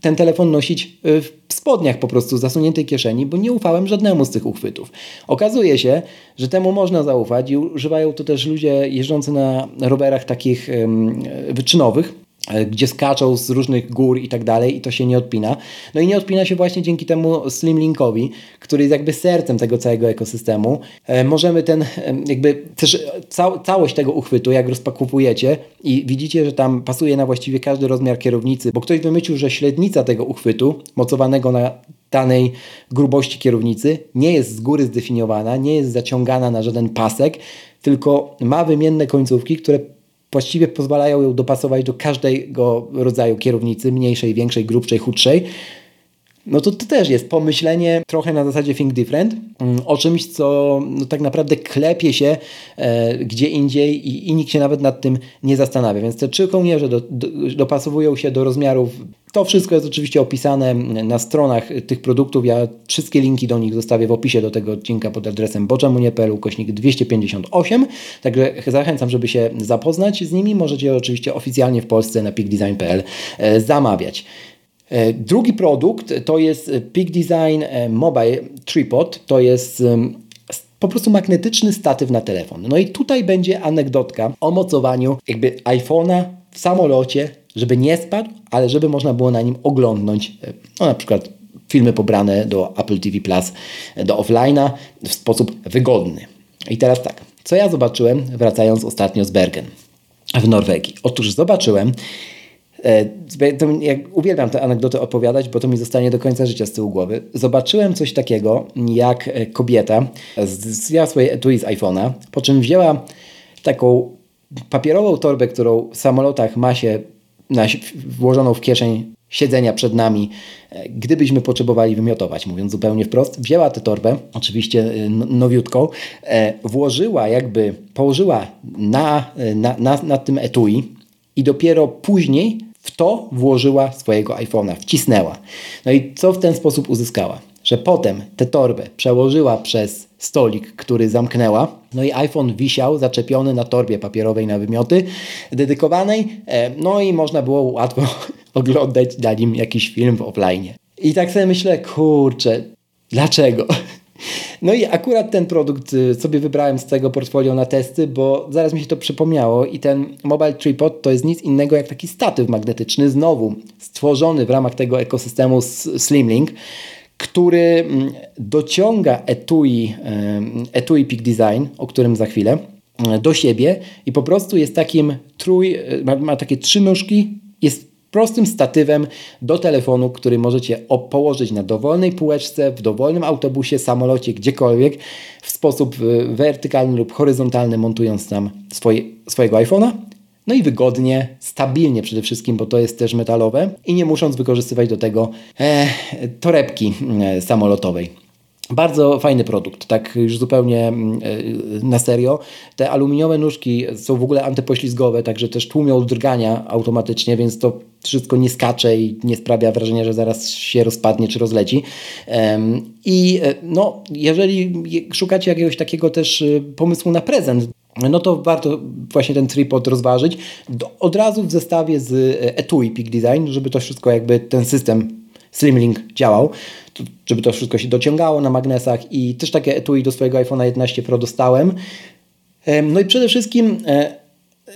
ten telefon nosić y, w spodniach po prostu, zasuniętej kieszeni, bo nie ufałem żadnemu z tych uchwytów. Okazuje się, że temu można zaufać i używają to też ludzie jeżdżący na rowerach takich wyczynowych, gdzie skaczą z różnych gór i tak dalej i to się nie odpina. No i nie odpina się właśnie dzięki temu Slimlinkowi, który jest jakby sercem tego całego ekosystemu. E, możemy ten jakby też ca całość tego uchwytu, jak rozpakowujecie i widzicie, że tam pasuje na właściwie każdy rozmiar kierownicy, bo ktoś wymyślił, że średnica tego uchwytu mocowanego na danej grubości kierownicy nie jest z góry zdefiniowana, nie jest zaciągana na żaden pasek, tylko ma wymienne końcówki, które właściwie pozwalają ją dopasować do każdego rodzaju kierownicy, mniejszej, większej, grubszej, chudszej. No to, to też jest pomyślenie trochę na zasadzie think different, mm, o czymś, co no, tak naprawdę klepie się e, gdzie indziej i, i, nikt się nawet nad tym nie zastanawia. Więc te trzy kołnierze do, do, dopasowują się do rozmiarów. To wszystko jest oczywiście opisane na stronach tych produktów. Ja wszystkie linki do nich zostawię w opisie do tego odcinka pod adresem boczamunie.pl kośnik 258. Także zachęcam, żeby się zapoznać z nimi. Możecie oczywiście oficjalnie w Polsce na peakdesign.pl e, zamawiać. E, drugi produkt to jest Peak Design e, Mobile Tripod. To jest po prostu magnetyczny statyw na telefon. No i tutaj będzie anegdotka o mocowaniu jakby iPhone'a w samolocie, żeby nie spadł, ale żeby można było na nim oglądnąć e, no na przykład filmy pobrane do Apple TV Plus, do offline'a w sposób wygodny. I teraz tak, co ja zobaczyłem wracając ostatnio z Bergen w Norwegii? Otóż zobaczyłem E, jak uwielbiam tę anegdotę opowiadać, bo to mi zostanie do końca życia z tyłu głowy. Zobaczyłem coś takiego, jak e, kobieta zjęła swoje etui z iPhone'a, po czym wzięła taką papierową torbę, którą w samolotach ma się na, włożoną w kieszeń siedzenia przed nami, e, gdybyśmy potrzebowali wymiotować, mówiąc zupełnie wprost. Wzięła tę torbę, oczywiście nowiutką, włożyła jakby, położyła na, na, na, na tym etui i dopiero później w to włożyła swojego iPhone'a, wcisnęła. No i co w ten sposób uzyskała? Że potem tę torbę przełożyła przez stolik, który zamknęła, no i iPhone wisiał zaczepiony na torbie papierowej na wymioty dedykowanej, e, no i można było łatwo *laughs* oglądać na nim jakiś film w offline. I tak sobie myślę, kurczę, dlaczego? No i akurat ten produkt y, sobie wybrałem z tego portfolio na testy, bo zaraz mi się to przypomniało i ten Mobile Tripod to jest nic innego jak taki statyw magnetyczny, znowu stworzony w ramach tego ekosystemu Slimlink, który mm, dociąga etui, etui Peak Design, o którym za chwilę, do siebie i po prostu jest takim trój, y, ma, ma takie trzy nóżki, jest prostym statywem do telefonu, który możecie położyć na dowolnej półeczce, w dowolnym autobusie, samolocie, gdziekolwiek w sposób y, wertykalny lub horyzontalny, montując tam swoje, swojego iPhone'a. No i wygodnie, stabilnie przede wszystkim, bo to jest też metalowe i nie musząc wykorzystywać do tego e, torebki e, samolotowej. Bardzo fajny produkt, tak już zupełnie mm, e, na serio. Te aluminiowe nóżki są w ogóle antypoślizgowe, także też tłumią drgania automatycznie, więc to wszystko nie skacze i nie sprawia wrażenia, że zaraz się rozpadnie czy rozleci. I e, no, jeżeli szukacie jakiegoś takiego też e, pomysłu na prezent, no to warto właśnie ten tripod rozważyć. Od razu w zestawie z etui Peak Design, żeby to wszystko jakby ten system Slimlink działał, żeby to wszystko się dociągało na magnesach i też takie etui do swojego iPhone'a 11 Pro dostałem. No i przede wszystkim e,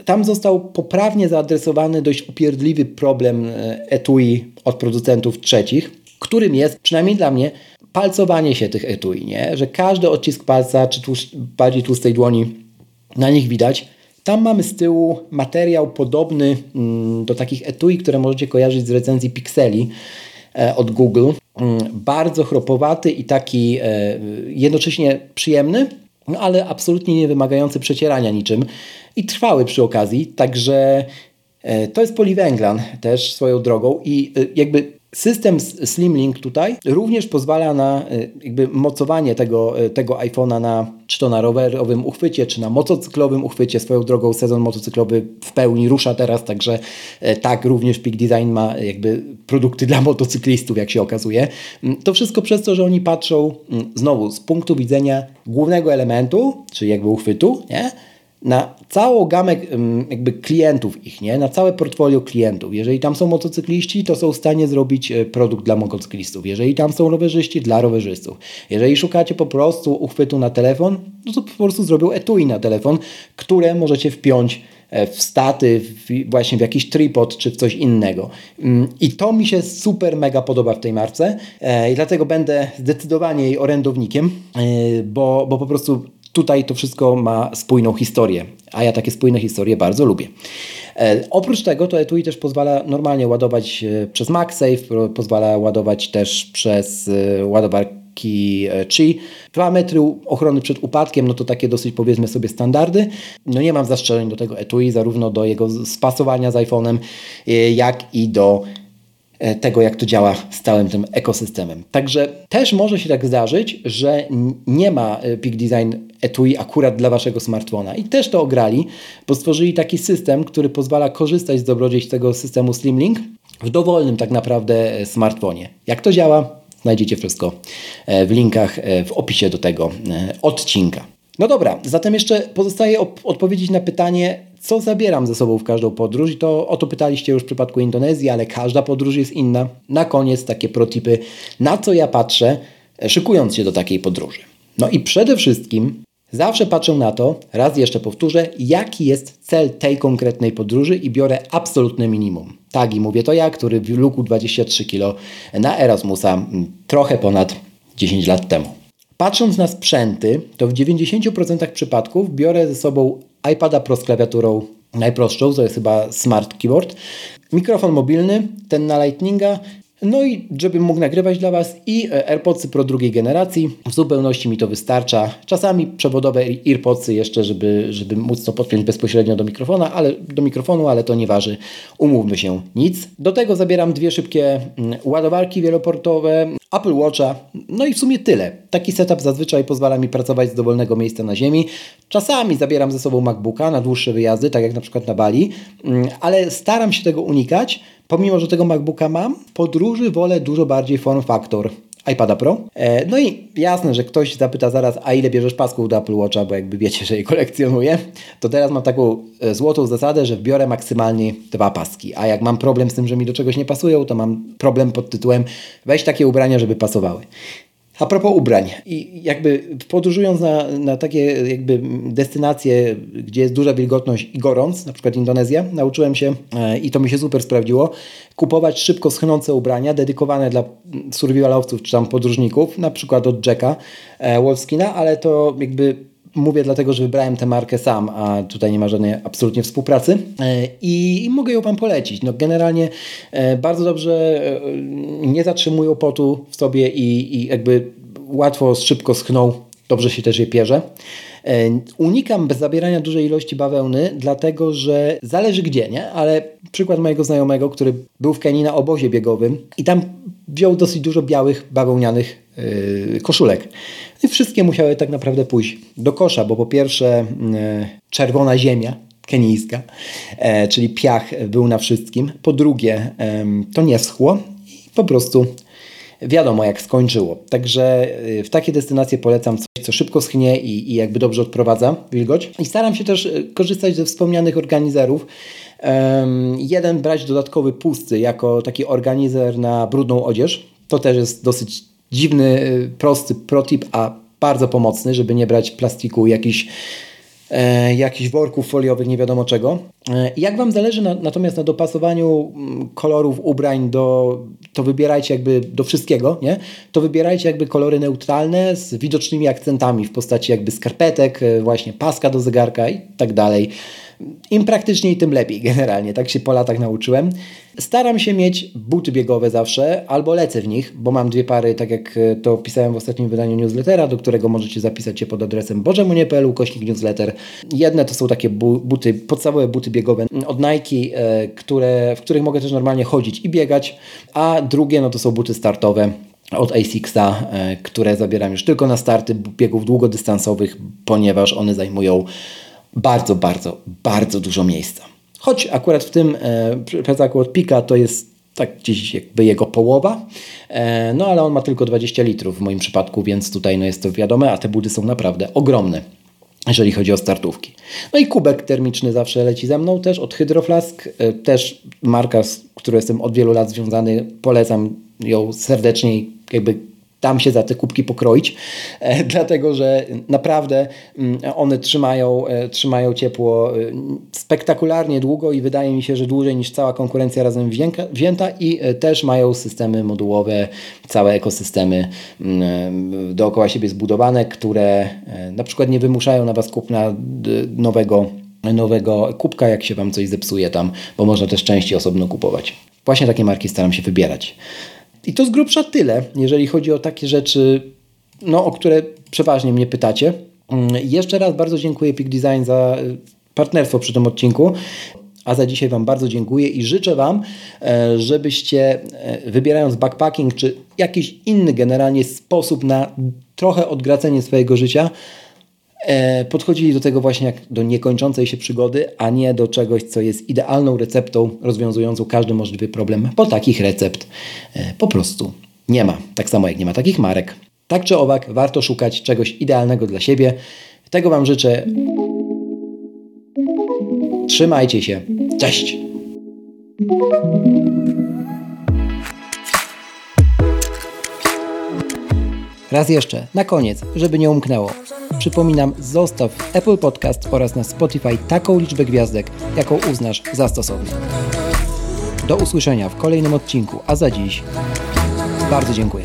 tam został poprawnie zaadresowany dość upierdliwy problem e, etui od producentów trzecich, którym jest, przynajmniej dla mnie, palcowanie się tych etui, nie? że każdy odcisk palca, czy tłusz, bardziej tłustej dłoni na nich widać. Tam mamy z tyłu materiał podobny mm, do takich etui, które możecie kojarzyć z recenzji Pixeli. E, od Google. Mm, bardzo chropowaty i taki e, jednocześnie przyjemny, no ale absolutnie nie wymagający przecierania niczym i trwały przy okazji, także e, to jest poliwęglan też swoją drogą i jakby System Slimlink tutaj również pozwala na e, jakby mocowanie tego, e, tego iPhone'a na czy to na rowerowym uchwycie, czy na motocyklowym uchwycie. Swoją drogą sezon motocyklowy w pełni rusza teraz, także e, tak również Peak Design ma jakby produkty *laughs* dla motocyklistów, jak się okazuje. Mm, to wszystko przez to, że oni patrzą mm, znowu z punktu widzenia głównego elementu, czyli jakby uchwytu, nie? Na całą gamę jakby klientów ich, nie? na całe portfolio klientów. Jeżeli tam są motocykliści, to są w stanie zrobić e, produkt dla motocyklistów. Jeżeli tam są rowerzyści, dla rowerzystów. Jeżeli szukacie po prostu uchwytu na telefon, no to po prostu zrobią etui na telefon, które możecie wpiąć e, w staty, w, właśnie w jakiś tripod czy w coś innego. I to mi się super mega podoba w tej marce e, i dlatego będę zdecydowanie jej orędownikiem, bo, bo po prostu tutaj to wszystko ma spójną historię, a ja takie spójne historie bardzo lubię. E, oprócz tego to etui też pozwala normalnie ładować e, przez MagSafe, pozwala ładować też przez e, ładowarki Qi. Dwa metry ochrony przed upadkiem, no to takie dosyć powiedzmy sobie standardy. No nie mam zastrzeżeń do tego etui, zarówno do jego spasowania z iPhone'em, jak i do tego, jak to działa z całym tym ekosystemem. Także też może się tak zdarzyć, że nie ma e, Peak Design etui akurat dla Waszego smartfona. I też to ograli, bo stworzyli taki system, który pozwala korzystać z dobrodziejstw tego systemu Slimlink w dowolnym tak naprawdę e, smartfonie. Jak to działa? Znajdziecie wszystko w linkach w opisie do tego odcinka. No dobra, zatem jeszcze pozostaje odpowiedzieć na pytanie, co zabieram ze sobą w każdą podróż i to o to pytaliście już w przypadku Indonezji, ale każda podróż jest inna. Na koniec takie protipy, na co ja patrzę, e, szykując się do takiej podróży. No i przede wszystkim zawsze patrzę na to, raz jeszcze powtórzę, jaki jest cel tej konkretnej podróży i biorę absolutne minimum. Tak i mówię to ja, który w luku 23 kg na Erasmusa trochę ponad 10 lat temu. Patrząc na sprzęty, to w 90% przypadków biorę ze sobą iPada Pro z klawiaturą najprostszą, to jest chyba Smart Keyboard, mikrofon mobilny, ten na Lightninga, no i żebym mógł nagrywać dla Was i e, AirPodsy Pro drugiej generacji. W zupełności mi to wystarcza. Czasami przewodowe AirPodsy jeszcze, żeby, żeby móc to podpiąć bezpośrednio do mikrofona, ale do mikrofonu, ale to nie waży. Umówmy się nic. Do tego zabieram dwie szybkie mm, ładowarki wieloportowe, Apple Watcha, no i w sumie tyle. Taki setup zazwyczaj pozwala mi pracować z dowolnego miejsca na ziemi. Czasami zabieram ze sobą MacBooka na dłuższe wyjazdy, tak jak na przykład na Bali, mm, ale staram się tego unikać. Pomimo, że tego MacBooka mam, podróży wolę dużo bardziej form factor iPada Pro. E, no i jasne, że ktoś zapyta zaraz, a ile bierzesz pasków do Apple Watcha, bo jakby wiecie, że je kolekcjonuję, to teraz mam taką e, złotą zasadę, że wbiorę maksymalnie dwa paski, a jak mam problem z tym, że mi do czegoś nie pasują, to mam problem pod tytułem weź takie ubrania, żeby pasowały. A propos ubrań, i jakby podróżując na, na takie jakby destynacje, gdzie jest duża wilgotność i gorąc, na przykład Indonezja, nauczyłem się e, i to mi się super sprawdziło, kupować szybko schnące ubrania dedykowane dla survivalowców czy tam podróżników, na przykład od Jacka e, Wolfskina, ale to jakby mówię dlatego, że wybrałem tę markę sam, a tutaj nie ma żadnej absolutnie współpracy e, i, mogę ją Wam polecić. No generalnie e, bardzo dobrze e, nie zatrzymują potu w sobie i, i jakby łatwo, szybko schną, dobrze się też je pierze. Unikam zabierania dużej ilości bawełny, dlatego że zależy gdzie, nie? Ale przykład mojego znajomego, który był w Kenii na obozie biegowym i tam wziął dosyć dużo białych bawełnianych koszulek. I wszystkie musiały tak naprawdę pójść do kosza, bo po pierwsze yy, czerwona ziemia, kenijska, e, czyli piach był na wszystkim. Po drugie, to nie schło i po prostu wiadomo jak skończyło. Także y, w takie destynacje polecam coś, co szybko schnie i, i jakby dobrze odprowadza wilgoć. I staram się też y, korzystać ze wspomnianych organizerów. Jeden brać dodatkowy pusty jako taki organizer na brudną odzież. To też jest dosyć dziwny, y, prosty protip, a bardzo pomocny, żeby nie brać plastiku e, jakichś worków foliowych, nie wiadomo czego. E, jak Wam zależy na, natomiast na dopasowaniu mm, kolorów ubrań do, to wybierajcie jakby do wszystkiego, nie? To wybierajcie jakby kolory neutralne z widocznymi akcentami w postaci jakby skarpetek, e, właśnie paska do zegarka i tak dalej. Im praktyczniej, tym lepiej *laughs* generalnie. Tak się po latach nauczyłem. Staram się mieć buty biegowe zawsze, albo lecę w nich, bo mam dwie pary, tak jak e, to pisałem w ostatnim wydaniu newslettera, do którego możecie zapisać się pod adresem bożemunie.pl, kośnik newsletter. Jedne to są takie buty, podstawowe buty biegowe od Nike, e, które, w których mogę też normalnie chodzić i biegać, a drugie no to są buty startowe od ASICSa, e, które zabieram już tylko na starty biegów długodystansowych, ponieważ one zajmują bardzo, bardzo, bardzo dużo miejsca. Choć akurat w tym e, plecaku od Pika to jest tak gdzieś jakby jego połowa, no ale on ma tylko 20 litrów w moim przypadku, więc tutaj no jest to wiadome, a te budy są naprawdę ogromne jeżeli chodzi o startówki. No i kubek termiczny zawsze leci ze mną też od Hydroflask, e, też marka, z którą jestem od wielu lat związany, polecam ją serdecznie, jakby tam się za te kubki pokroić, e, *laughs* dlatego że naprawdę mm, one trzymają, e, trzymają ciepło e, spektakularnie długo i wydaje mi się, że dłużej niż cała konkurencja razem wzięta i też mają systemy modułowe, całe ekosystemy mm, dookoła siebie zbudowane, które na przykład nie wymuszają na Was kupna nowego nowego kubka, jak się Wam coś zepsuje tam, bo można też części osobno kupować. Właśnie takie marki staram się wybierać. I to z grubsza tyle, jeżeli chodzi o takie rzeczy, no, o które przeważnie mnie pytacie. Mm, jeszcze raz bardzo dziękuję Peak Design za y, partnerstwo przy tym odcinku. A za dzisiaj Wam bardzo dziękuję i życzę Wam, e, żebyście e, wybierając backpacking czy jakiś inny generalnie sposób na trochę odgracenie swojego życia, podchodzili do tego właśnie jak do niekończącej się przygody, a nie do czegoś, co jest idealną receptą rozwiązującą każdy możliwy problem, bo takich recept e, po prostu nie ma. Tak samo jak nie ma takich marek. Tak czy owak, warto szukać czegoś idealnego dla siebie. Tego Wam życzę. Trzymajcie się. Cześć! Raz jeszcze, na koniec, żeby nie umknęło. Przypominam, zostaw w Apple Podcast oraz na Spotify taką liczbę gwiazdek, jaką uznasz za stosowną. Do usłyszenia w kolejnym odcinku, a za dziś bardzo dziękuję.